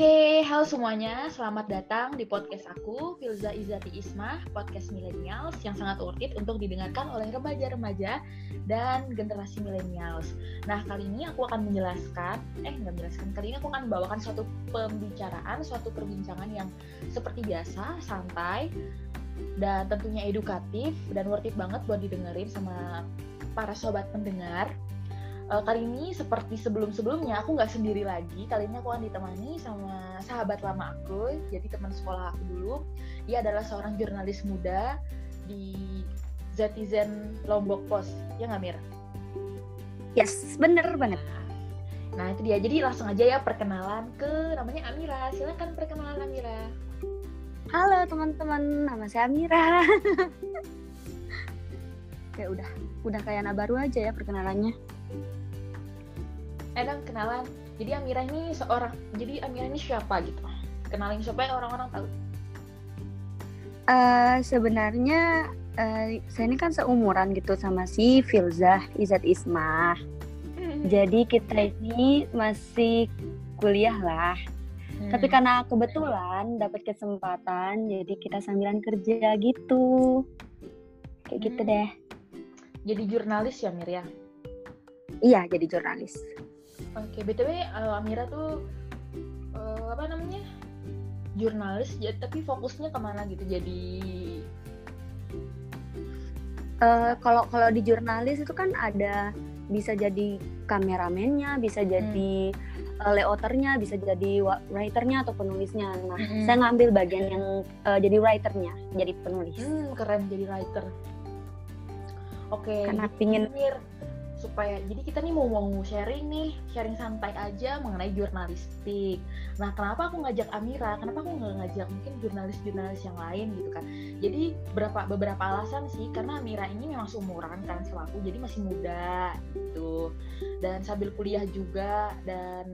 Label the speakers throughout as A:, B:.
A: Oke, halo semuanya. Selamat datang di podcast aku, Filza Izati Ismah, podcast millennials yang sangat worth it untuk didengarkan oleh remaja-remaja dan generasi millennials. Nah, kali ini aku akan menjelaskan, eh nggak menjelaskan, kali ini aku akan membawakan suatu pembicaraan, suatu perbincangan yang seperti biasa, santai, dan tentunya edukatif dan worth it banget buat didengerin sama para sobat pendengar uh, kali ini seperti sebelum-sebelumnya aku nggak sendiri lagi kali ini aku akan ditemani sama sahabat lama aku jadi teman sekolah aku dulu dia adalah seorang jurnalis muda di Zetizen Lombok Pos ya nggak Mir?
B: Yes bener banget.
A: Nah itu dia jadi langsung aja ya perkenalan ke namanya Amira silakan perkenalan Amira.
B: Halo teman-teman nama saya Amira. Kayak udah udah kayak anak baru aja ya perkenalannya
A: eh dong kenalan jadi Amira ini seorang jadi Amira ini siapa? Gitu. Kenalin supaya orang-orang tahu.
B: Uh, sebenarnya uh, saya ini kan seumuran gitu sama si Filzah Izat Ismah. Hmm. jadi kita ini masih kuliah lah. Hmm. tapi karena kebetulan dapat kesempatan jadi kita sambilan kerja gitu. Kayak gitu hmm. gitu deh.
A: Jadi jurnalis ya Mir ya
B: iya jadi jurnalis
A: Oke, btw uh, Amira tuh uh, apa namanya jurnalis, ya, tapi fokusnya ke mana gitu? Jadi
B: uh, kalau kalau di jurnalis itu kan ada bisa jadi kameramennya, bisa jadi hmm. uh, bisa jadi writernya atau penulisnya. Nah, hmm. saya ngambil bagian yang uh, jadi writernya, jadi penulis.
A: Hmm, keren jadi writer. Oke. Okay.
B: Karena pingin
A: supaya jadi kita nih mau mau sharing nih sharing santai aja mengenai jurnalistik. Nah kenapa aku ngajak Amira? Kenapa aku nggak ngajak mungkin jurnalis-jurnalis yang lain gitu kan? Jadi beberapa beberapa alasan sih karena Amira ini memang seumuran kan sama aku jadi masih muda gitu. Dan sambil kuliah juga dan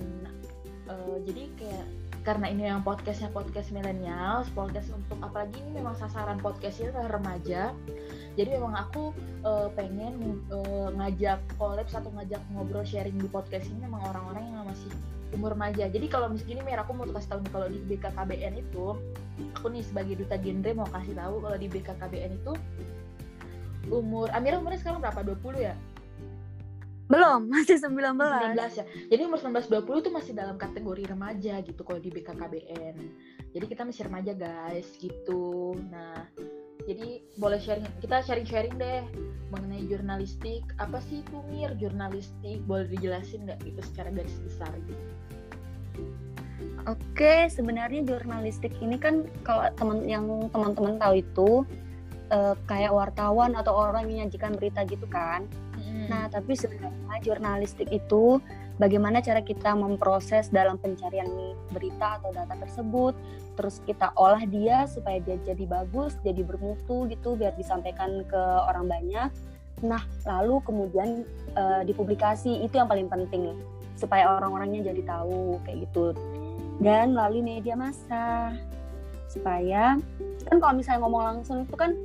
A: uh, jadi kayak karena ini yang podcastnya podcast milenial, podcast untuk apalagi ini memang sasaran podcastnya adalah remaja. Jadi memang aku uh, pengen uh, ngajak collab atau ngajak ngobrol sharing di podcast ini memang orang-orang yang masih umur remaja. Jadi kalau misalnya ini Mer aku mau kasih tahu kalau di BKKBN itu aku nih sebagai duta genre mau kasih tahu kalau di BKKBN itu umur Amira umurnya sekarang berapa? 20 ya
B: belum masih 19
A: 19 ya. Jadi umur 19 20 itu masih dalam kategori remaja gitu kalau di BKKBN jadi kita masih remaja guys gitu. Nah jadi boleh sharing kita sharing-sharing deh mengenai jurnalistik. Apa sih itu mir jurnalistik? Boleh dijelasin nggak itu secara garis besar? Gitu
B: Oke, sebenarnya jurnalistik ini kan kalau teman yang teman-teman tahu itu uh, kayak wartawan atau orang yang menyajikan berita gitu kan. Hmm. Nah, tapi sebenarnya jurnalistik itu bagaimana cara kita memproses dalam pencarian berita atau data tersebut terus kita olah dia supaya dia jadi bagus jadi bermutu gitu biar disampaikan ke orang banyak nah lalu kemudian uh, dipublikasi itu yang paling penting supaya orang-orangnya jadi tahu kayak gitu dan melalui media massa supaya kan kalau misalnya ngomong langsung itu kan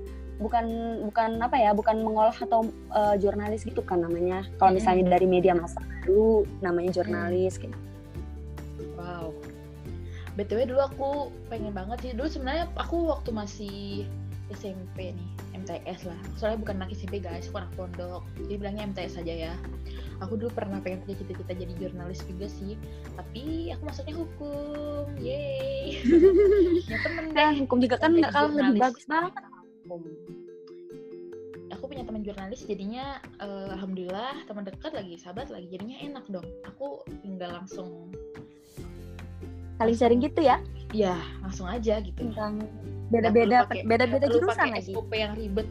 B: bukan bukan apa ya bukan mengolah atau uh, jurnalis gitu kan namanya. Kalau misalnya dari media massa baru namanya jurnalis gitu.
A: Wow. Btw dulu aku pengen banget sih. Dulu sebenarnya aku waktu masih SMP nih MTS lah. Soalnya bukan anak SMP guys. Aku anak pondok. Jadi bilangnya MTS saja ya. Aku dulu pernah pengen punya cita-cita jadi jurnalis juga sih. Tapi aku masuknya hukum. Yeay.
B: Ya temen deh hukum juga kan nggak kalah lebih bagus banget
A: hukum aku punya teman jurnalis jadinya uh, alhamdulillah teman dekat lagi sahabat lagi jadinya enak dong. Aku tinggal langsung
B: saling sharing gitu ya?
A: Ya langsung aja gitu.
B: Tentang beda-beda beda-beda jurusan lagi.
A: SOP yang ribet.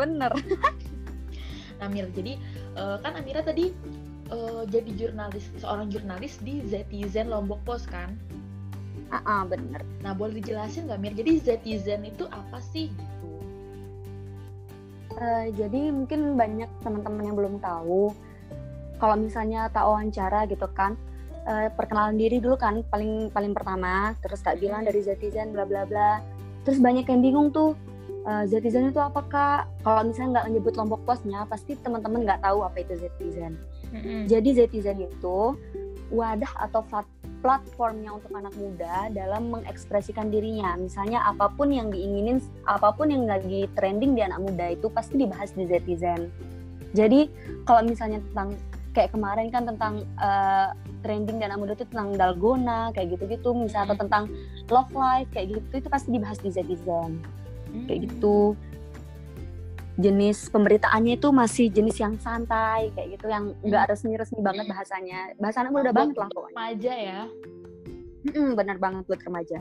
B: Bener.
A: Amir jadi uh, kan Amira tadi uh, jadi jurnalis seorang jurnalis di Zetizen Lombok Pos kan
B: uh, uh, bener.
A: Nah, boleh dijelasin nggak Mir? Jadi Zetizen itu apa sih gitu?
B: Uh, jadi mungkin banyak teman-teman yang belum tahu. Kalau misalnya tak wawancara gitu kan, uh, perkenalan diri dulu kan paling paling pertama, terus tak bilang dari Zetizen bla bla bla. Terus banyak yang bingung tuh, uh, Zetizen itu apa kak? Kalau misalnya nggak menyebut lombok posnya, pasti teman-teman nggak tahu apa itu Zetizen. Mm -hmm. Jadi Zetizen itu wadah atau platformnya untuk anak muda dalam mengekspresikan dirinya. Misalnya apa pun yang diinginin, apa pun yang lagi trending di anak muda itu pasti dibahas di Zetizen. Jadi kalau misalnya tentang kayak kemarin kan tentang uh, trending di anak muda itu tentang dalgona kayak gitu-gitu, misalnya atau tentang love life kayak gitu itu pasti dibahas di Zetizen. Kayak gitu jenis pemberitaannya itu masih jenis yang santai kayak gitu yang nggak hmm. resmi-resmi banget hmm. bahasanya bahasanya udah banget lah
A: pokoknya remaja ya
B: hmm, benar banget buat remaja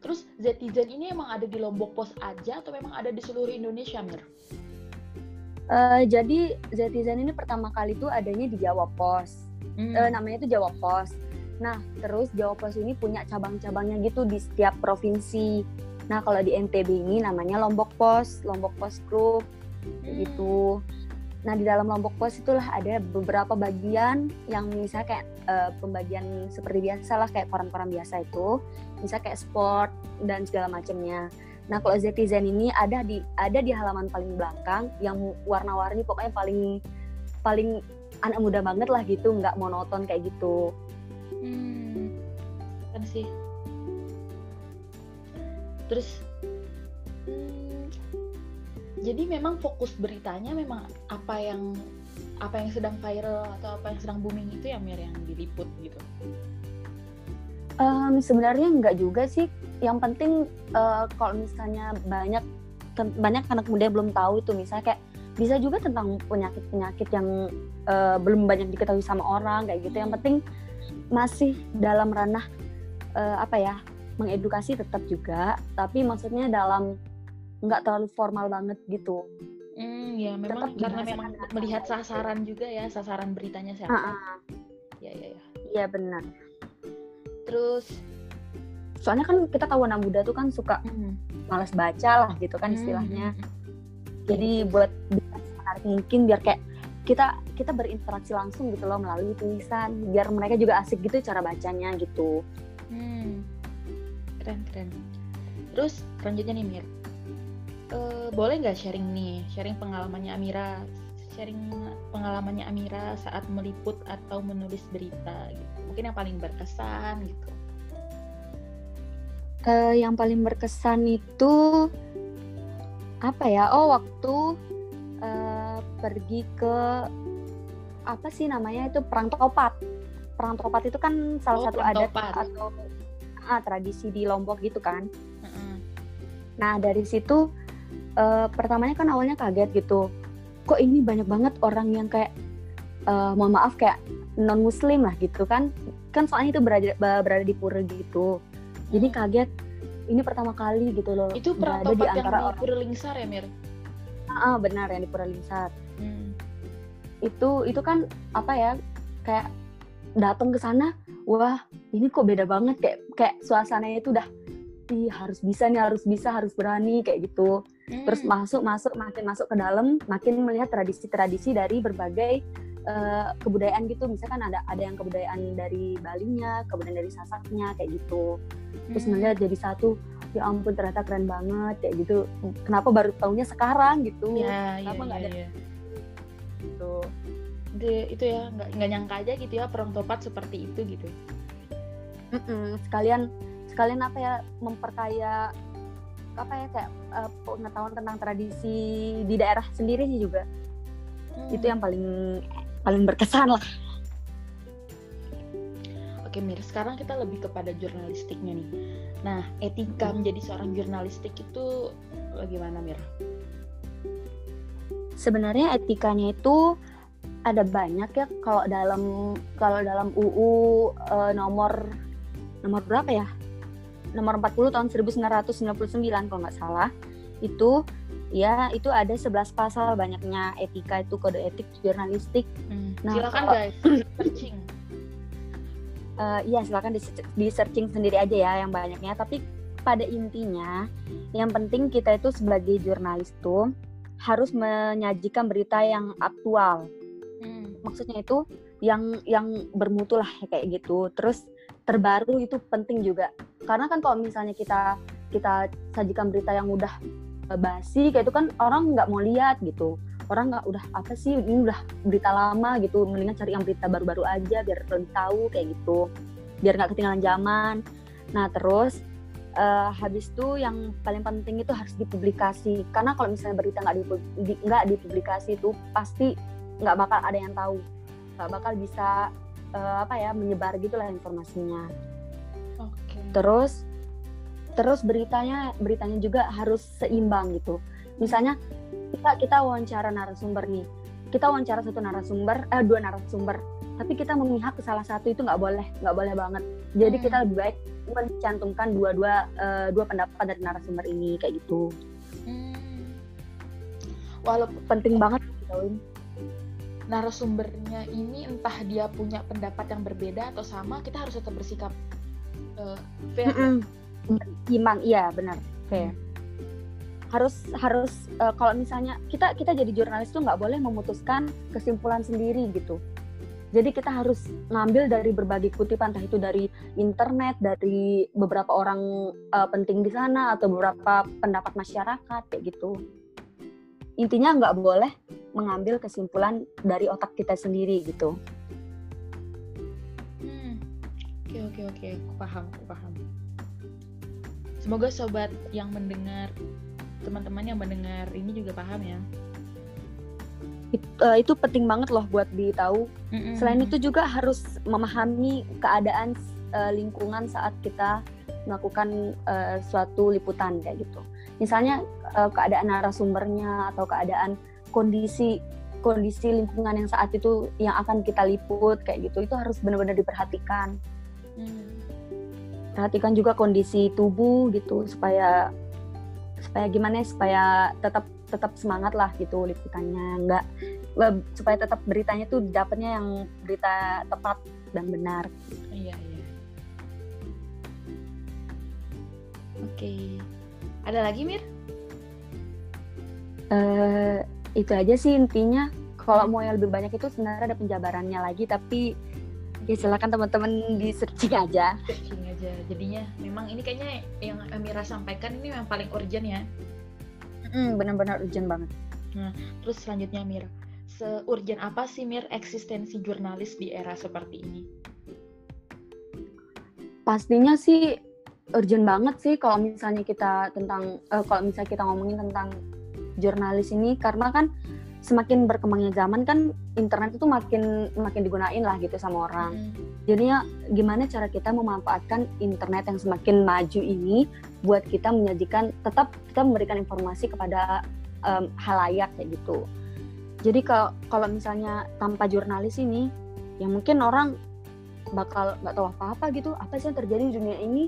A: terus Zetizen ini emang ada di Lombok Pos aja atau memang ada di seluruh Indonesia Mir?
B: Uh, jadi Zetizen ini pertama kali tuh adanya di Jawa Pos hmm. uh, namanya itu Jawa Pos nah terus Jawa Pos ini punya cabang-cabangnya gitu di setiap provinsi Nah, kalau di NTB ini namanya Lombok Pos, Lombok Pos Group gitu. Nah di dalam lombok pos itulah ada beberapa bagian yang misalnya kayak uh, pembagian seperti biasa lah kayak koran-koran biasa itu, misalnya kayak sport dan segala macamnya. Nah kalau Zetizen ini ada di ada di halaman paling belakang yang warna-warni pokoknya paling paling anak muda banget lah gitu, nggak monoton kayak gitu.
A: Hmm, kan sih. Terus jadi memang fokus beritanya memang apa yang apa yang sedang viral atau apa yang sedang booming itu yang Mir yang diliput gitu
B: um, sebenarnya enggak juga sih yang penting uh, kalau misalnya banyak banyak anak muda belum tahu itu misalnya kayak bisa juga tentang penyakit-penyakit yang uh, belum banyak diketahui sama orang kayak gitu. Yang hmm. penting masih dalam ranah uh, apa ya mengedukasi tetap juga, tapi maksudnya dalam nggak terlalu formal banget gitu.
A: Hmm, ya memang Tetap karena memang melihat sasaran juga ya, sasaran beritanya siapa. Uh -uh.
B: Ya ya ya. Iya benar.
A: Terus
B: soalnya kan kita tahu anak muda tuh kan suka hmm. malas baca lah gitu kan istilahnya. Hmm. Jadi buat menarik mungkin biar kayak kita kita berinteraksi langsung gitu loh melalui tulisan biar mereka juga asik gitu cara bacanya gitu.
A: Hmm. Keren keren. Terus selanjutnya nih Mir, uh, boleh nggak sharing nih, sharing pengalamannya Amira, sharing pengalamannya Amira saat meliput atau menulis berita gitu. Mungkin yang paling berkesan gitu.
B: Uh, yang paling berkesan itu apa ya? Oh, waktu uh, pergi ke apa sih namanya itu perang topat. Perang topat itu kan salah oh, satu adat atau ah, tradisi di Lombok gitu kan. Uh -uh. Nah dari situ uh, pertamanya kan awalnya kaget gitu. Kok ini banyak banget orang yang kayak uh, mohon maaf kayak non muslim lah gitu kan. Kan soalnya itu berada berada di pura gitu. Jadi hmm. kaget ini pertama kali gitu loh
A: itu berada di antara yang di Pura Lingsar ya Mir?
B: Ah, ah benar yang di Pura Lingsar. Hmm. itu itu kan apa ya kayak datang ke sana wah ini kok beda banget kayak kayak suasananya itu udah ih harus bisa nih harus bisa harus berani kayak gitu hmm. terus masuk masuk makin masuk ke dalam makin melihat tradisi-tradisi dari berbagai uh, kebudayaan gitu. Misalkan ada ada yang kebudayaan dari Balinya kebudayaan dari Sasaknya kayak gitu. Terus hmm. melihat jadi satu ya ampun ternyata keren banget kayak gitu. Kenapa baru tahunya sekarang gitu?
A: Ya, kenapa nggak ya, ada? ya. gitu. De, itu ya nggak nggak nyangka aja gitu ya perang topat seperti itu gitu.
B: Mm -mm, sekalian sekalian apa ya memperkaya apa ya kayak uh, pengetahuan tentang tradisi di daerah sendiri sih juga hmm. itu yang paling paling berkesan lah
A: Oke Mir, sekarang kita lebih kepada jurnalistiknya nih. Nah, etika hmm. menjadi seorang jurnalistik itu bagaimana Mir?
B: Sebenarnya etikanya itu ada banyak ya kalau dalam kalau dalam UU uh, eh, nomor nomor berapa ya? Nomor 40 tahun 1999 kalau nggak salah itu ya itu ada 11 pasal banyaknya etika itu kode etik jurnalistik.
A: Hmm. Nah, silakan kalau, guys searching.
B: Uh, iya silakan di, di searching sendiri aja ya yang banyaknya. Tapi pada intinya yang penting kita itu sebagai jurnalis tuh harus menyajikan berita yang aktual. Hmm. Maksudnya itu yang yang bermutu lah kayak gitu. Terus terbaru itu penting juga. Karena kan kalau misalnya kita kita sajikan berita yang udah eh, basi kayak itu kan orang nggak mau lihat gitu. Orang nggak udah apa sih? Ini udah berita lama gitu mendingan cari yang berita baru-baru aja biar lebih tahu kayak gitu. Biar nggak ketinggalan zaman. Nah terus uh, habis itu yang paling penting itu harus dipublikasi. Karena kalau misalnya berita nggak di, dipublikasi itu pasti nggak bakal ada yang tahu. Nggak bakal bisa uh, apa ya menyebar gitulah informasinya. Okay. terus terus beritanya beritanya juga harus seimbang gitu. Misalnya kita kita wawancara narasumber nih. Kita wawancara satu narasumber eh dua narasumber. Tapi kita memihak ke salah satu itu nggak boleh nggak boleh banget. Jadi hmm. kita lebih baik mencantumkan dua-dua uh, dua pendapat dari narasumber ini kayak gitu. Hmm. walaupun penting banget
A: tahuin narasumbernya ini entah dia punya pendapat yang berbeda atau sama kita harus tetap bersikap uh, fair. Mm
B: -mm. iman iya benar. Fair harus harus uh, kalau misalnya kita kita jadi jurnalis tuh nggak boleh memutuskan kesimpulan sendiri gitu. Jadi kita harus ngambil dari berbagai kutipan entah itu dari internet dari beberapa orang uh, penting di sana atau beberapa pendapat masyarakat kayak gitu intinya nggak boleh mengambil kesimpulan dari otak kita sendiri gitu
A: hmm. oke oke oke aku paham aku paham semoga sobat yang mendengar teman-teman yang mendengar ini juga paham ya
B: It, uh, itu penting banget loh buat ditahu. Mm-hmm. Selain itu juga harus memahami keadaan uh, lingkungan saat kita melakukan uh, suatu liputan kayak gitu. Misalnya uh, keadaan narasumbernya atau keadaan kondisi kondisi lingkungan yang saat itu yang akan kita liput kayak gitu itu harus benar-benar diperhatikan. Mm. Perhatikan juga kondisi tubuh gitu supaya supaya gimana ya supaya tetap tetap semangat lah gitu liputannya nggak supaya tetap beritanya tuh dapatnya yang berita tepat dan benar
A: iya iya oke ada lagi mir?
B: Uh, itu aja sih intinya. Kalau mau yang lebih banyak itu sebenarnya ada penjabarannya lagi tapi ya silakan teman-teman di searching aja.
A: Searching aja. Jadinya memang ini kayaknya yang Amira sampaikan ini yang paling urgent ya.
B: Mm, benar-benar urgent banget.
A: Nah terus selanjutnya Amira seurgent apa sih Mir eksistensi jurnalis di era seperti ini?
B: Pastinya sih urgent banget sih kalau misalnya kita tentang uh, kalau misalnya kita ngomongin tentang jurnalis ini karena kan semakin berkembangnya zaman kan internet itu makin makin digunain lah gitu sama orang. Hmm. Jadinya gimana cara kita memanfaatkan internet yang semakin maju ini buat kita menyajikan tetap kita memberikan informasi kepada um, halayak kayak gitu. Jadi kalau kalau misalnya tanpa jurnalis ini, ya mungkin orang bakal nggak tahu apa-apa gitu. Apa sih yang terjadi di dunia ini?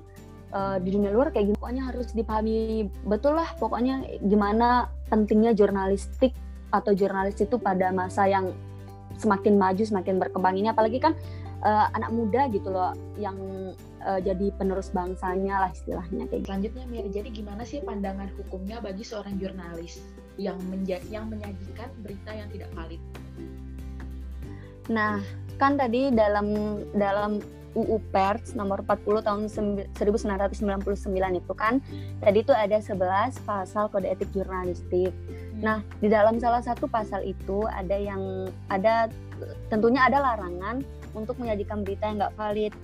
B: Uh, di dunia luar kayak gini. Pokoknya harus dipahami betul lah pokoknya gimana pentingnya jurnalistik atau jurnalis itu pada masa yang semakin maju semakin berkembang. Ini apalagi kan uh, anak muda gitu loh yang uh, jadi penerus bangsanya lah istilahnya
A: kayak gitu. selanjutnya Mir jadi gimana sih pandangan hukumnya bagi seorang jurnalis yang menja yang menyajikan berita yang tidak valid?
B: Nah kan tadi dalam dalam UU Pers nomor 40 tahun 1999 itu kan tadi itu ada 11 pasal kode etik jurnalistik. Hmm. Nah, di dalam salah satu pasal itu ada yang ada tentunya ada larangan untuk menyajikan berita yang nggak valid.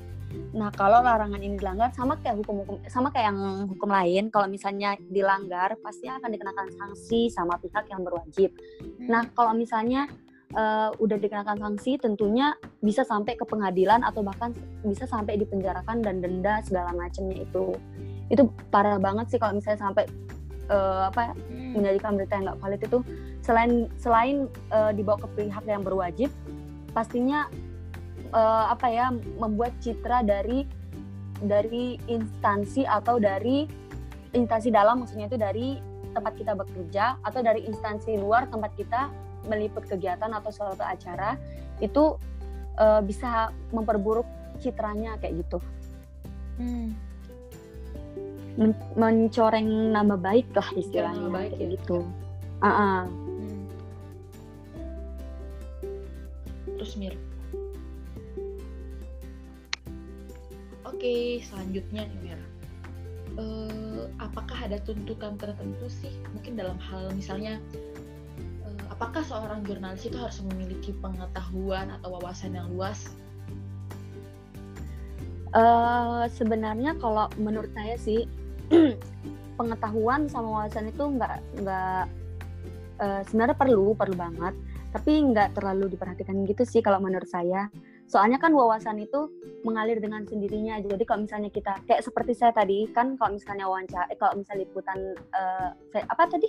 B: Nah, kalau larangan ini dilanggar sama kayak hukum-hukum sama kayak yang hukum lain, kalau misalnya dilanggar pasti akan dikenakan sanksi sama pihak yang berwajib. Hmm. Nah, kalau misalnya uh, udah dikenakan sanksi tentunya bisa sampai ke pengadilan atau bahkan bisa sampai dipenjarakan dan denda segala macamnya itu itu parah banget sih kalau misalnya sampai uh, apa hmm. menjadikan berita yang nggak valid itu selain selain uh, dibawa ke pihak yang berwajib pastinya uh, apa ya membuat citra dari dari instansi atau dari instansi dalam maksudnya itu dari tempat kita bekerja atau dari instansi luar tempat kita meliput kegiatan atau suatu acara itu uh, bisa memperburuk citranya kayak gitu. Hmm. Men mencoreng nama baik lah istilahnya nama baik kayak ya. gitu. Uh -uh. Hmm.
A: Terus Mir. Oke, selanjutnya nih Mir. Uh, apakah ada tuntutan tertentu sih mungkin dalam hal misalnya apakah seorang jurnalis itu harus memiliki pengetahuan atau wawasan yang luas?
B: Uh, sebenarnya kalau menurut saya sih pengetahuan sama wawasan itu nggak nggak uh, sebenarnya perlu perlu banget. Tapi nggak terlalu diperhatikan gitu sih kalau menurut saya. Soalnya kan wawasan itu mengalir dengan sendirinya. Jadi kalau misalnya kita kayak seperti saya tadi kan kalau misalnya wawancara eh, kalau misalnya liputan uh, apa tadi?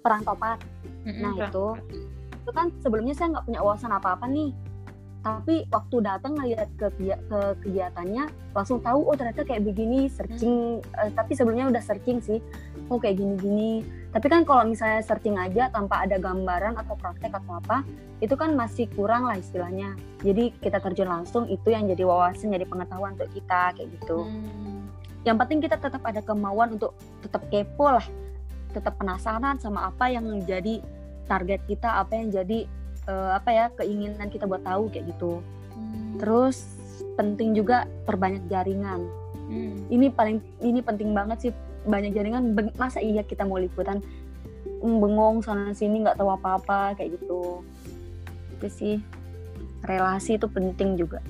B: Perang topat mm-hmm, nah itu itu kan sebelumnya saya nggak punya wawasan apa apa nih. Tapi waktu datang ngeliat ke, ke kegiatannya langsung tahu oh ternyata kayak begini searching. Hmm. uh, tapi sebelumnya udah searching sih. Oh kayak gini-gini. Tapi kan kalau misalnya searching aja tanpa ada gambaran atau praktek atau apa itu kan masih kurang lah istilahnya. Jadi kita terjun langsung itu yang jadi wawasan jadi pengetahuan untuk kita kayak gitu. Hmm. yang penting kita tetap ada kemauan untuk tetap kepo lah tetap penasaran sama apa yang menjadi target kita apa yang jadi uh, apa ya keinginan kita buat tahu kayak gitu. Hmm. terus penting juga perbanyak jaringan. Hmm. ini paling ini penting banget sih banyak jaringan. Masa iya kita mau liputan bengong sana sini nggak tahu apa apa kayak gitu. Itu sih. Relasi itu penting juga.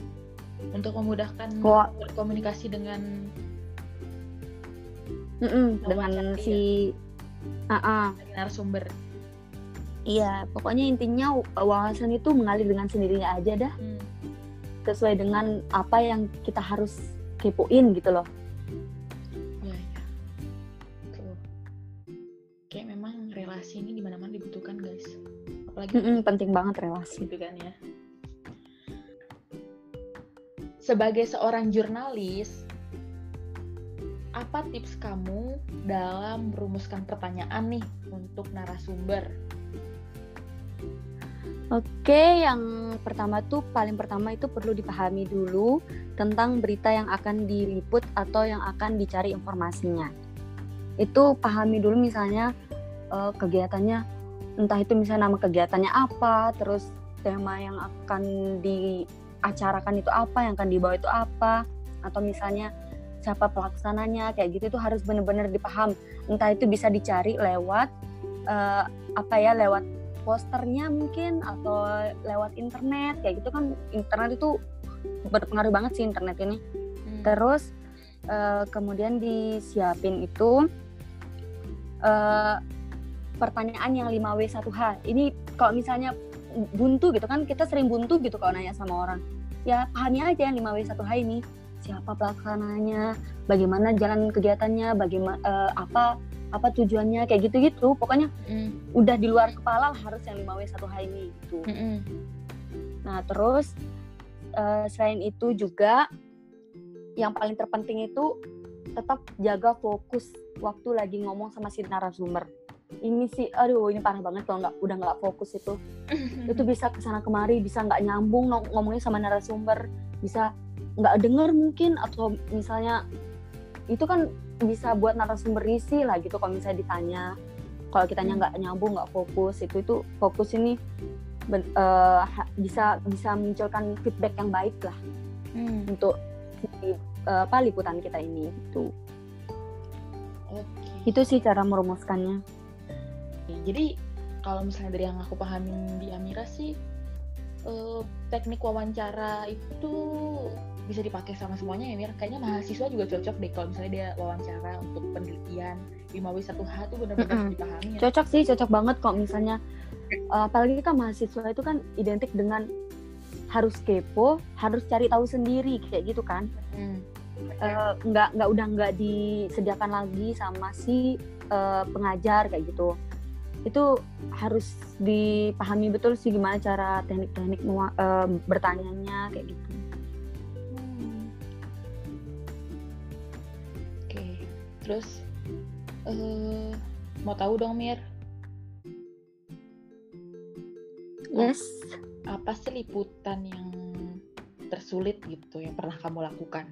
A: Untuk memudahkan Kok, berkomunikasi dengan
B: mm -mm, dengan si uh -uh.
A: narasumber
B: Iya, pokoknya intinya wawasan itu mengalir dengan sendirinya aja dah. Hmm. Sesuai dengan apa yang kita harus kepoin gitu loh.
A: Iya, iya. Tuh. Kayak memang relasi ini di mana-mana dibutuhkan guys.
B: Apalagi mm -mm, penting banget relasi.
A: Gitu kan ya. Sebagai seorang jurnalis, apa tips kamu dalam merumuskan pertanyaan nih untuk narasumber
B: Oke, yang pertama tuh paling pertama itu perlu dipahami dulu tentang berita yang akan diliput atau yang akan dicari informasinya. Itu pahami dulu misalnya uh, kegiatannya, entah itu misalnya nama kegiatannya apa, terus tema yang akan diacarakan itu apa, yang akan dibawa itu apa, atau misalnya siapa pelaksananya, kayak gitu itu harus benar-benar dipaham. Entah itu bisa dicari lewat uh, apa ya, lewat posternya mungkin atau lewat internet kayak gitu kan internet itu berpengaruh banget sih internet ini hmm. terus uh, kemudian disiapin itu uh, pertanyaan yang 5W1H ini kalau misalnya buntu gitu kan kita sering buntu gitu kalau nanya sama orang ya pahami aja yang 5W1H ini siapa pelaksananya bagaimana jalan kegiatannya bagaimana uh, apa apa tujuannya kayak gitu-gitu pokoknya mm. udah di luar kepala harus yang 5W 1H ini gitu mm -mm. nah terus uh, selain itu juga yang paling terpenting itu tetap jaga fokus waktu lagi ngomong sama si narasumber ini sih aduh ini parah banget kalau nggak udah nggak fokus itu itu bisa ke sana kemari bisa nggak nyambung ngomongnya sama narasumber bisa nggak denger mungkin atau misalnya itu kan bisa buat narasumber isi lah gitu kalau misalnya ditanya kalau kitanya nggak nyambung nggak fokus itu itu fokus ini ben, uh, bisa bisa munculkan feedback yang baik lah hmm. untuk si, uh, apa liputan kita ini itu okay. itu sih cara merumuskannya
A: jadi kalau misalnya dari yang aku pahamin di Amira sih uh, teknik wawancara itu bisa dipakai sama semuanya ya Mir kayaknya mahasiswa juga cocok deh kalau misalnya dia wawancara untuk penelitian 5W1H tuh benar-benar mm -hmm. dipahami ya.
B: cocok sih cocok banget kok misalnya uh, apalagi kan mahasiswa itu kan identik dengan harus kepo harus cari tahu sendiri kayak gitu kan mm. uh, nggak nggak udah nggak disediakan lagi sama si uh, pengajar kayak gitu itu harus dipahami betul sih gimana cara teknik-teknik uh, bertanyanya kayak gitu
A: Terus uh, mau tahu dong Mir?
B: Yes.
A: Apa sih liputan yang tersulit gitu yang pernah kamu lakukan?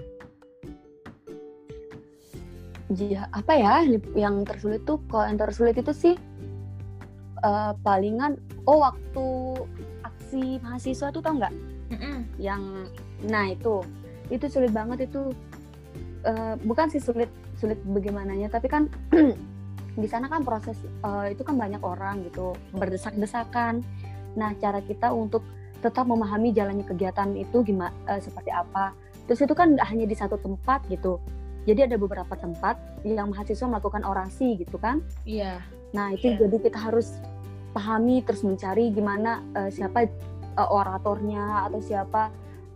B: Ya, apa ya yang tersulit tuh kalau yang tersulit itu sih uh, palingan oh waktu aksi mahasiswa tuh tau nggak? Mm -mm. Yang nah itu itu sulit banget itu uh, bukan sih sulit sulit bagaimananya. Tapi kan di sana kan proses uh, itu kan banyak orang gitu berdesak-desakan. Nah cara kita untuk tetap memahami jalannya kegiatan itu gimana uh, seperti apa. Terus itu kan hanya di satu tempat gitu. Jadi ada beberapa tempat yang mahasiswa melakukan orasi gitu kan.
A: Iya.
B: Nah itu yeah. jadi kita harus pahami terus mencari gimana uh, siapa uh, oratornya atau siapa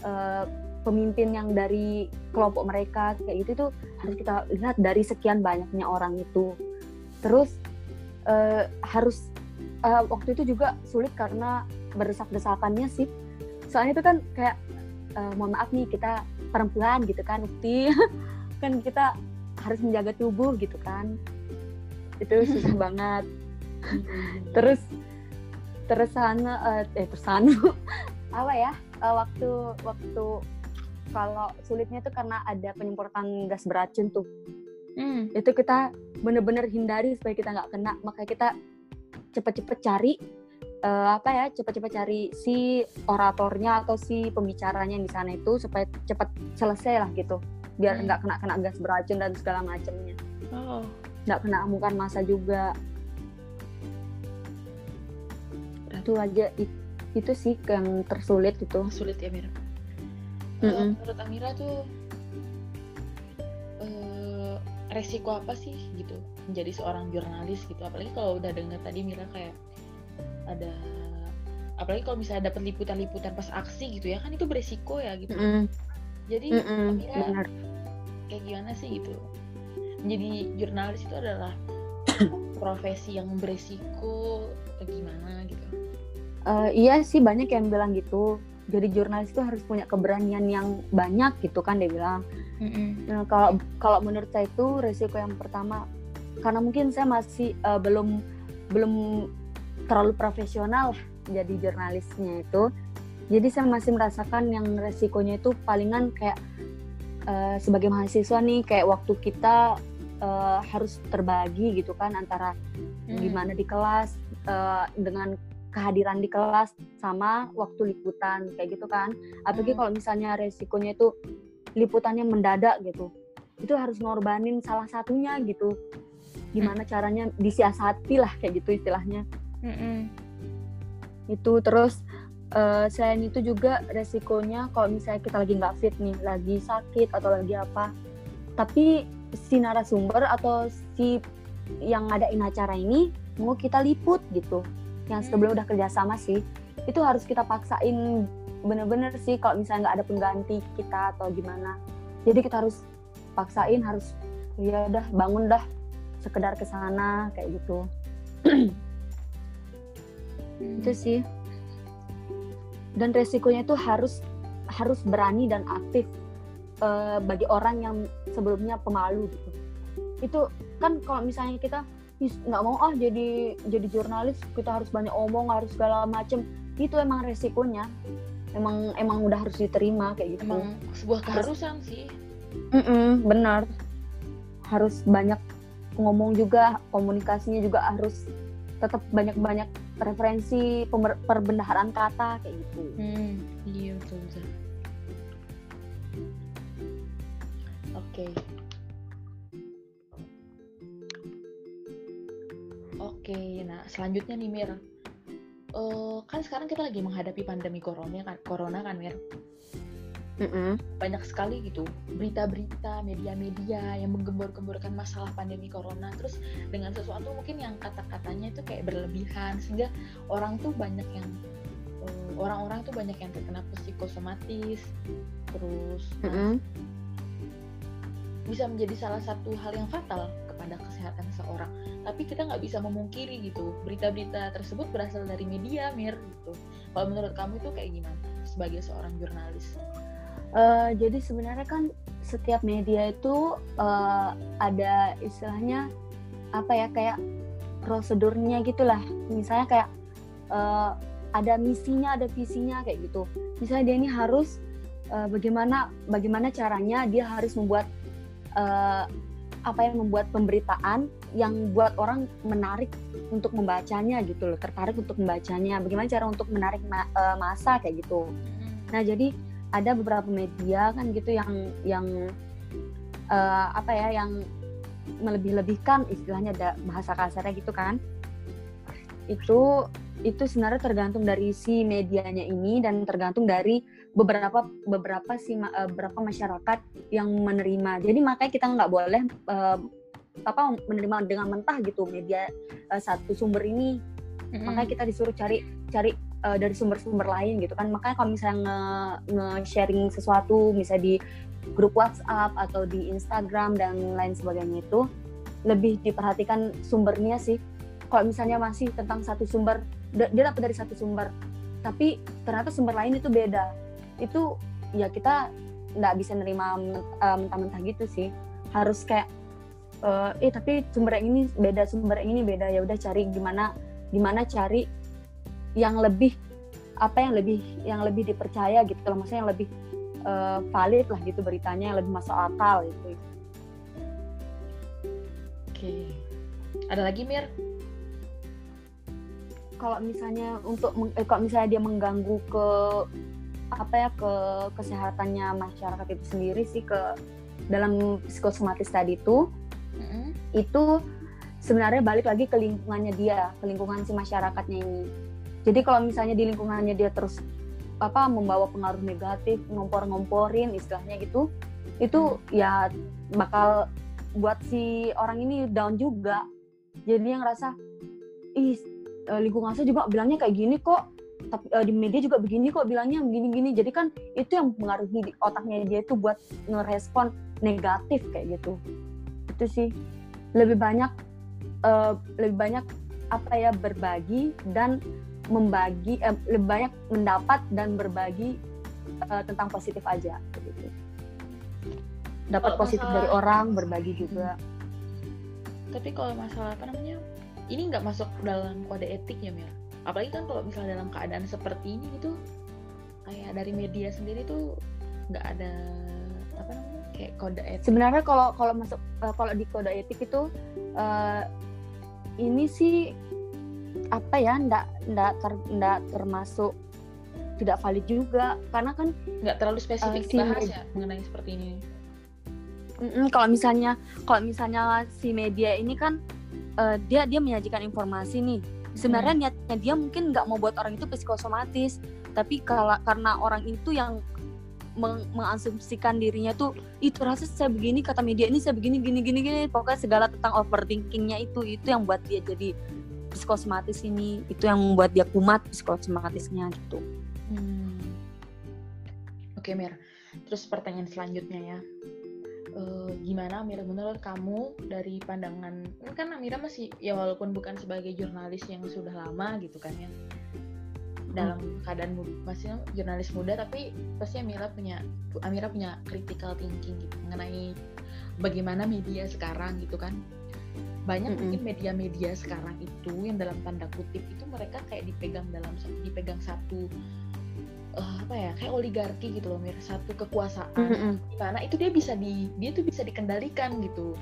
B: uh, pemimpin yang dari kelompok mereka kayak gitu tuh harus kita lihat dari sekian banyaknya orang itu. Terus uh, harus uh, waktu itu juga sulit karena berdesak-desakannya sih. Soalnya itu kan kayak uh, mohon maaf nih kita perempuan gitu kan Ukti. Kan kita harus menjaga tubuh gitu kan. Itu susah banget. Terus terus sana uh, eh terus sana apa ya uh, waktu waktu kalau sulitnya itu karena ada penyemprotan gas beracun tuh hmm. itu kita bener-bener hindari supaya kita nggak kena makanya kita cepet-cepet cari uh, apa ya cepet-cepet cari si oratornya atau si pembicaranya di sana itu supaya cepat selesai lah gitu biar hmm. nggak hmm. kena kena gas beracun dan segala macamnya oh. nggak kena amukan masa juga itu aja itu sih yang tersulit itu
A: sulit ya Mira mm -hmm. menurut Amira tuh uh, resiko apa sih gitu menjadi seorang jurnalis gitu apalagi kalau udah dengar tadi Mira kayak ada apalagi kalau misalnya dapat liputan-liputan pas aksi gitu ya kan itu beresiko ya gitu mm -hmm. jadi mm. Amira Benar. kayak gimana sih gitu menjadi jurnalis itu adalah profesi yang beresiko atau gimana gitu
B: uh, iya sih banyak yang bilang gitu jadi jurnalis itu harus punya keberanian yang banyak gitu kan dia bilang mm-hmm. nah, kalau kalau menurut saya itu resiko yang pertama karena mungkin saya masih uh, belum belum terlalu profesional jadi jurnalisnya itu jadi saya masih merasakan yang resikonya itu palingan kayak uh, sebagai mahasiswa nih kayak waktu kita uh, harus terbagi gitu kan antara hmm. gimana di kelas uh, dengan kehadiran di kelas sama waktu liputan kayak gitu kan apalagi hmm. kalau misalnya resikonya itu liputannya mendadak gitu itu harus ngorbanin salah satunya gitu gimana hmm. caranya disiasati lah kayak gitu istilahnya hmm. itu terus uh, selain itu juga resikonya kalau misalnya kita lagi nggak fit nih lagi sakit atau lagi apa tapi si narasumber atau si yang ngadain acara ini mau kita liput gitu yang sebelum udah kerjasama sih itu harus kita paksain bener-bener sih kalau misalnya nggak ada pengganti kita atau gimana. Jadi kita harus paksain harus ya udah bangun dah sekedar ke sana kayak gitu. Hmm. itu sih. Dan resikonya itu harus harus berani dan aktif uh, bagi orang yang sebelumnya pemalu gitu. Itu kan kalau misalnya kita nggak mau ah jadi jadi jurnalis kita harus banyak omong harus segala macem. Itu emang resikonya. Emang emang udah harus diterima kayak gitu.
A: Emang sebuah keharusan harus, sih.
B: Mm -mm, benar. Harus banyak ngomong juga komunikasinya juga harus tetap banyak-banyak referensi perbendaharaan kata kayak gitu.
A: Hmm, iya betul betul oke. okay. Oke, nah selanjutnya nih Mir, uh, kan sekarang kita lagi menghadapi pandemi corona kan, corona kan Mir. Mm -hmm. Banyak sekali gitu berita-berita, media-media yang menggembor-gemborkan masalah pandemi corona. Terus dengan sesuatu mungkin yang kata-katanya itu kayak berlebihan sehingga orang tuh banyak yang eh, orang-orang uh, tuh banyak yang terkena psikosomatis. Terus nah, bisa menjadi salah satu hal yang fatal kepada kesehatan seseorang tapi kita nggak bisa memungkiri gitu berita-berita tersebut berasal dari media mir gitu. Kalau menurut kamu itu kayak gimana sebagai seorang jurnalis?
B: Uh, jadi sebenarnya kan setiap media itu uh, ada istilahnya apa ya kayak prosedurnya gitulah. Misalnya kayak uh, ada misinya ada visinya kayak gitu. Misalnya dia ini harus uh, bagaimana bagaimana caranya dia harus membuat uh, apa yang membuat pemberitaan yang buat orang menarik untuk membacanya gitu loh tertarik untuk membacanya. Bagaimana cara untuk menarik ma uh, masa kayak gitu. Nah jadi ada beberapa media kan gitu yang yang uh, apa ya yang melebih-lebihkan istilahnya ada bahasa kasarnya gitu kan. Itu itu sebenarnya tergantung dari si medianya ini dan tergantung dari beberapa beberapa si uh, beberapa masyarakat yang menerima. Jadi makanya kita nggak boleh uh, apa menerima dengan mentah gitu media uh, satu sumber ini. Mm-hmm. Makanya kita disuruh cari cari uh, dari sumber-sumber lain gitu kan. Makanya kalau misalnya nge-sharing nge sesuatu misalnya di grup WhatsApp atau di Instagram dan lain sebagainya itu lebih diperhatikan sumbernya sih. Kalau misalnya masih tentang satu sumber dia dapat dari satu sumber tapi ternyata sumber lain itu beda itu ya kita nggak bisa nerima uh, mentah-mentah gitu sih. Harus kayak uh, eh tapi sumber yang ini beda sumber yang ini beda. Ya udah cari gimana gimana cari yang lebih apa yang lebih yang lebih dipercaya gitu. Loh maksudnya yang lebih uh, valid lah gitu beritanya yang lebih masuk akal gitu.
A: Oke. Ada lagi Mir?
B: Kalau misalnya untuk eh, kalau misalnya dia mengganggu ke apa ya ke kesehatannya masyarakat itu sendiri sih ke dalam psikosomatis tadi itu mm-hmm. itu sebenarnya balik lagi ke lingkungannya dia ke lingkungan si masyarakatnya ini jadi kalau misalnya di lingkungannya dia terus apa membawa pengaruh negatif ngompor-ngomporin istilahnya gitu itu mm. ya bakal buat si orang ini down juga jadi yang ngerasa ih uh, lingkungan saya juga bilangnya kayak gini kok tapi uh, di media juga begini kok bilangnya begini-gini jadi kan itu yang mengaruhi di otaknya dia itu buat ngerespon negatif kayak gitu. Itu sih. Lebih banyak uh, lebih banyak apa ya berbagi dan membagi uh, lebih banyak mendapat dan berbagi uh, tentang positif aja gitu. Dapat positif dari orang berbagi juga.
A: Tapi kalau masalah apa namanya ini nggak masuk dalam kode etik ya Mir apalagi kan kalau misalnya dalam keadaan seperti ini gitu kayak dari media sendiri tuh nggak ada apa namanya kayak kode etik.
B: Sebenarnya kalau kalau masuk uh, kalau di kode etik itu uh, ini sih apa ya ndak ndak ter, ndak termasuk tidak valid juga. Karena kan
A: nggak terlalu spesifik uh, si dibahas ya mengenai seperti ini.
B: Mm -mm, kalau misalnya kalau misalnya si media ini kan uh, dia dia menyajikan informasi nih sebenarnya hmm. niatnya dia mungkin nggak mau buat orang itu psikosomatis tapi kalau karena orang itu yang meng mengasumsikan dirinya tuh itu rasa saya begini kata media ini saya begini gini gini gini pokoknya segala tentang overthinkingnya itu itu yang buat dia jadi psikosomatis ini itu yang membuat dia kumat psikosomatisnya gitu. Hmm.
A: Oke Mir, terus pertanyaan selanjutnya ya uh, gimana Amira menurut kamu dari pandangan kan Amira masih ya walaupun bukan sebagai jurnalis yang sudah lama gitu kan ya dalam hmm. keadaan masih jurnalis muda tapi pasti Amira punya Amira punya critical thinking gitu mengenai bagaimana media sekarang gitu kan banyak mm -hmm. mungkin media-media sekarang itu yang dalam tanda kutip itu mereka kayak dipegang dalam dipegang satu uh, apa ya kayak oligarki gitu loh mir. Satu kekuasaan. Mm -hmm. di mana itu dia bisa di dia tuh bisa dikendalikan gitu.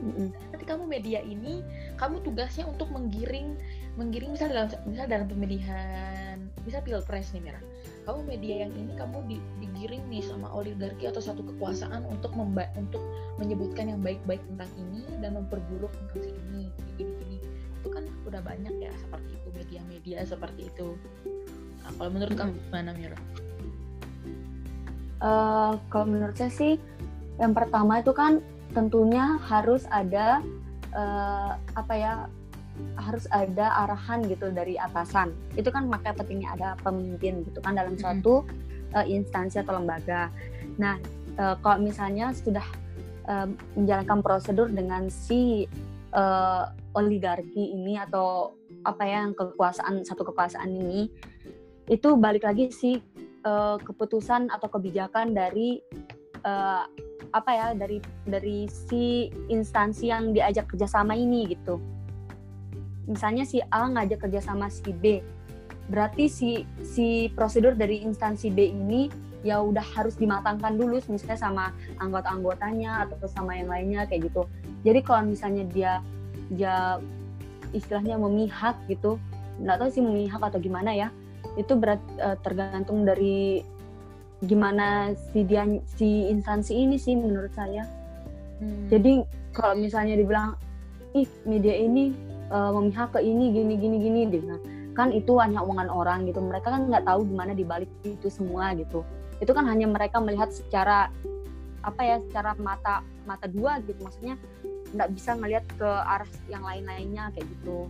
A: Mm -hmm. nanti kamu media ini kamu tugasnya untuk menggiring menggiring misal dalam misal dalam pemilihan bisa pilpres nih Mira kamu media yang ini kamu di, digiring nih sama oligarki atau satu kekuasaan untuk memba untuk menyebutkan yang baik-baik tentang ini dan memperburuk tentang si ini. Gini gini itu kan udah banyak ya seperti itu media-media seperti itu Nah, kalau menurut kamu gimana Mira?
B: Uh, kalau menurut saya sih yang pertama itu kan tentunya harus ada uh, apa ya harus ada arahan gitu dari atasan. Itu kan makanya pentingnya ada pemimpin gitu kan dalam suatu uh, instansi atau lembaga. Nah uh, kalau misalnya sudah uh, menjalankan prosedur dengan si uh, oligarki ini atau apa ya yang kekuasaan satu kekuasaan ini itu balik lagi sih uh, keputusan atau kebijakan dari uh, apa ya dari dari si instansi yang diajak kerjasama ini gitu. Misalnya si A ngajak kerjasama si B berarti si si prosedur dari instansi B ini ya udah harus dimatangkan dulu misalnya sama anggota-anggotanya atau sama yang lainnya kayak gitu. Jadi kalau misalnya dia dia istilahnya memihak gitu nggak tahu sih memihak atau gimana ya itu berat uh, tergantung dari gimana si dia si instansi ini sih menurut saya. Hmm. Jadi kalau misalnya dibilang ih media ini uh, memihak ke ini gini gini gini deh nah, kan itu hanya omongan orang gitu mereka kan nggak tahu gimana dibalik itu semua gitu itu kan hanya mereka melihat secara apa ya secara mata mata dua gitu maksudnya nggak bisa ngelihat ke arah yang lain-lainnya kayak gitu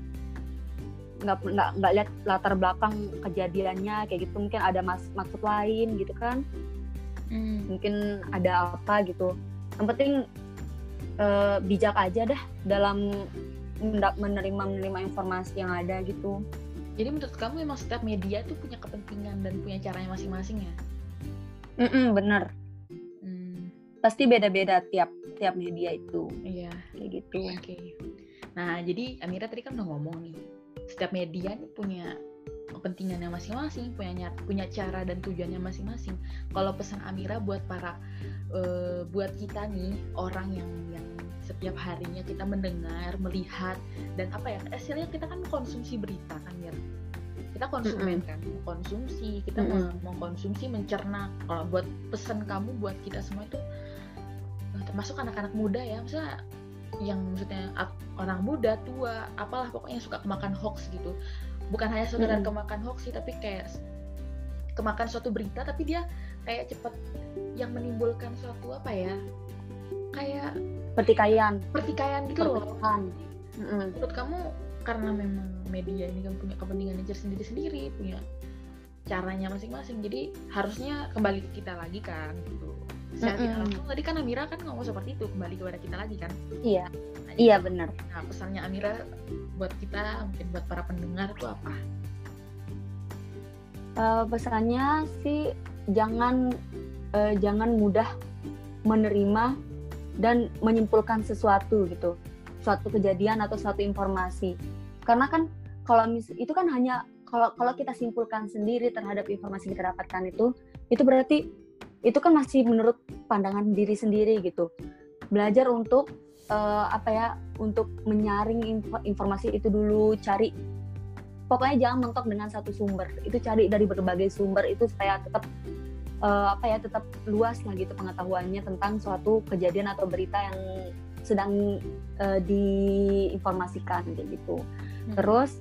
B: nggak nggak nggak lihat latar belakang kejadiannya kayak gitu. Mungkin ada mas, maksud lain gitu kan. Hmm. mungkin ada apa gitu. Yang penting uh, bijak aja dah dalam menerima menerima informasi yang ada gitu.
A: Jadi menurut kamu memang setiap media tuh punya kepentingan dan punya caranya masing-masing ya?
B: Mm -mm, bener. Hmm. pasti beda-beda tiap tiap media itu.
A: Iya.
B: Kayak gitu.
A: Oke. Okay. nah jadi Amira tadi kan udah ngomong nih setiap media nih punya kepentingannya masing-masing, punya punya cara dan tujuannya masing-masing. Kalau pesan Amira buat para uh, buat kita nih orang yang yang setiap harinya kita mendengar, melihat dan apa ya hasilnya kita kan konsumsi berita kan ya. Kita konsumen mm -hmm. kan, konsumsi, kita mm -hmm. mau konsumsi, mencerna. Kalau buat pesan kamu buat kita semua itu eh, termasuk anak-anak muda ya, misalnya yang maksudnya orang muda tua apalah pokoknya suka kemakan hoax gitu. Bukan hanya sekedar mm -hmm. kemakan hoax sih tapi kayak kemakan suatu berita tapi dia kayak cepet yang menimbulkan suatu apa ya kayak
B: pertikaian.
A: pertikaian gitu loh. Mm -hmm. menurut kamu karena memang media ini kan punya kepentingan sendiri sendiri punya caranya masing-masing jadi harusnya kembali ke kita lagi kan gitu secara mm -hmm. langsung tadi kan Amira kan ngomong seperti itu kembali kepada kita lagi kan?
B: Iya. Nah, iya benar.
A: nah pesannya Amira buat kita mungkin buat para pendengar itu apa?
B: Uh, pesannya sih jangan uh, jangan mudah menerima dan menyimpulkan sesuatu gitu. Suatu kejadian atau suatu informasi. Karena kan kalau mis itu kan hanya kalau kalau kita simpulkan sendiri terhadap informasi yang kita dapatkan itu itu berarti itu kan masih menurut pandangan diri sendiri gitu. Belajar untuk uh, apa ya untuk menyaring info, informasi itu dulu cari pokoknya jangan mentok dengan satu sumber. Itu cari dari berbagai sumber itu supaya tetap uh, apa ya tetap luas lah gitu pengetahuannya tentang suatu kejadian atau berita yang sedang uh, diinformasikan kayak gitu. Hmm. terus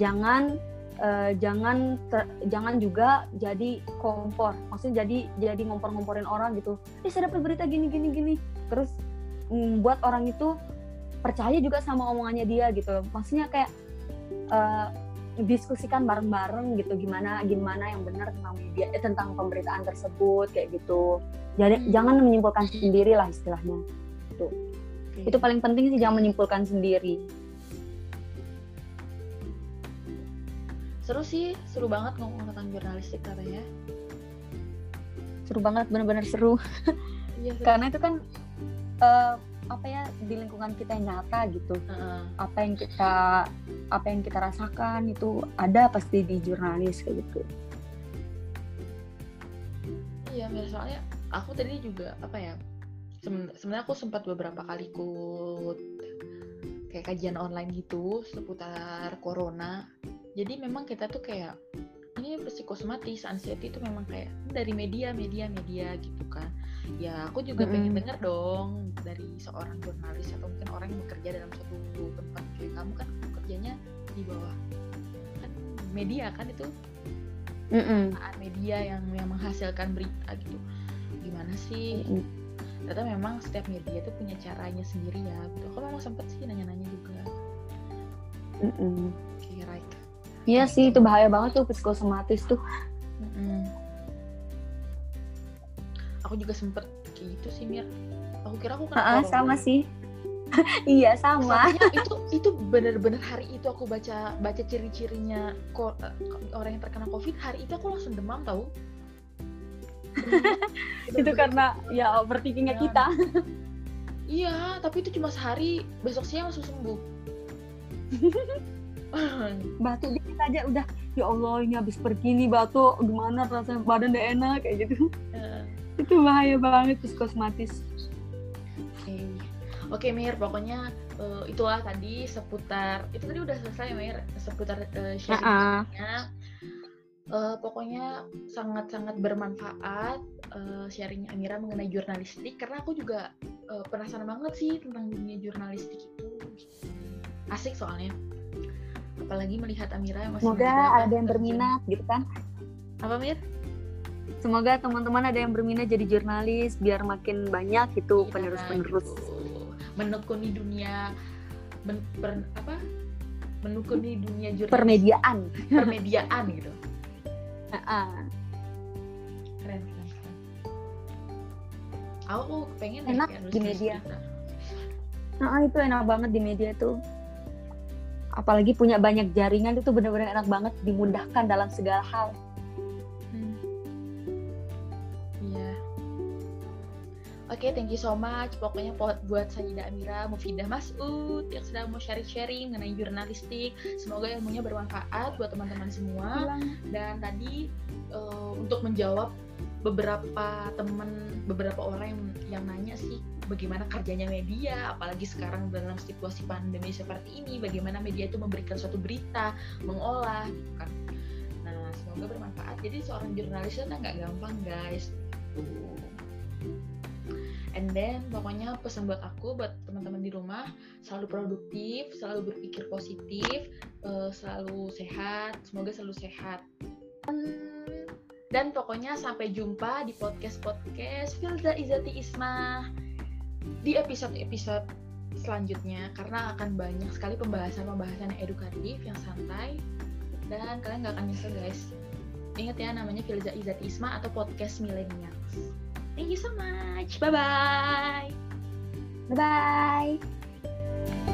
B: jangan uh, jangan ter, jangan juga jadi kompor. Maksudnya jadi jadi ngompor-ngomporin orang gitu. Eh saya dapat berita gini gini gini. Terus mm, buat orang itu percaya juga sama omongannya dia gitu maksudnya kayak uh, diskusikan bareng-bareng gitu. Gimana gimana yang benar tentang media eh, tentang pemberitaan tersebut kayak gitu. Jadi hmm. jangan menyimpulkan sendiri lah istilahnya. Itu okay. itu paling penting sih jangan menyimpulkan sendiri
A: seru sih seru banget ngomong tentang jurnalistik katanya.
B: Seru banget bener-bener seru. Iya, karena itu kan uh, apa ya di lingkungan kita yang nyata gitu. Uh-uh. apa yang kita apa yang kita rasakan itu ada pasti di jurnalis kayak gitu.
A: Iya soalnya aku tadi juga apa ya sebenarnya aku sempat beberapa kali ikut kayak kajian online gitu seputar corona jadi memang kita tuh kayak ini psikosomatis anxiety itu memang kayak dari media media media gitu kan ya aku juga mm -hmm. pengen dengar dong dari seorang jurnalis atau mungkin orang yang bekerja dalam suatu tempat kayak kamu kan kerjanya di bawah kan media kan itu mm -hmm. media yang yang menghasilkan berita gitu gimana sih mm -hmm. ternyata memang setiap media itu punya caranya sendiri ya gitu aku memang sempet sih nanya-nanya juga
B: mm -hmm. right Iya sih itu bahaya banget tuh psikosomatis tuh. Mm-hmm.
A: Aku juga sempet kayak gitu sih Mir. Aku kira aku
B: kena uh, sama sih. iya sama.
A: Soalnya itu itu benar-benar hari itu aku baca baca ciri-cirinya ko, uh, orang yang terkena covid hari itu aku langsung demam tau.
B: itu karena ya overthinkingnya kita.
A: iya tapi itu cuma sehari besok siang langsung sembuh.
B: batu dikit aja udah. Ya Allah ini habis pergi nih batu. Gimana rasanya badan udah enak kayak gitu. Uh. itu bahaya banget psikosmatis
A: oke. Okay. okay, Mir. Pokoknya uh, itulah tadi seputar itu tadi udah selesai Mir. Seputar uh, sharingnya uh, pokoknya sangat-sangat bermanfaat uh, sharingnya Amira mengenai jurnalistik. Karena aku juga uh, penasaran banget sih tentang dunia jurnalistik itu. Asik soalnya apalagi melihat Amira yang masih
B: semoga ada yang berminat gitu kan.
A: Apa Mir?
B: Semoga teman-teman ada yang berminat jadi jurnalis biar makin banyak itu ya, penerus-penerus. gitu.
A: menekuni dunia men, per, apa? Menekuni dunia jurnalis.
B: Permediaan.
A: Permediaan gitu.
B: Uh -uh.
A: keren keren keren. Aku pengen
B: enak di media. nah itu enak banget di media tuh apalagi punya banyak jaringan itu benar-benar enak banget dimudahkan dalam segala hal
A: Oke, okay, thank you so much. Pokoknya buat Sayida Amira, Mufidah Masud yang sedang mau sharing-sharing mengenai jurnalistik. Semoga ilmunya bermanfaat buat teman-teman semua. Dan tadi uh, untuk menjawab beberapa teman, beberapa orang yang, yang nanya sih bagaimana kerjanya media, apalagi sekarang dalam situasi pandemi seperti ini, bagaimana media itu memberikan suatu berita, mengolah, gitu kan. Nah, semoga bermanfaat. Jadi seorang jurnalis itu nggak gampang, guys. And then pokoknya pesan buat aku buat teman-teman di rumah selalu produktif selalu berpikir positif uh, selalu sehat semoga selalu sehat dan pokoknya sampai jumpa di podcast podcast Filza Izati Isma di episode episode selanjutnya karena akan banyak sekali pembahasan-pembahasan yang edukatif yang santai dan kalian gak akan nyesel guys ingat ya namanya Filza Izati Isma atau podcast millennials Thank you so much. Bye bye.
B: Bye bye.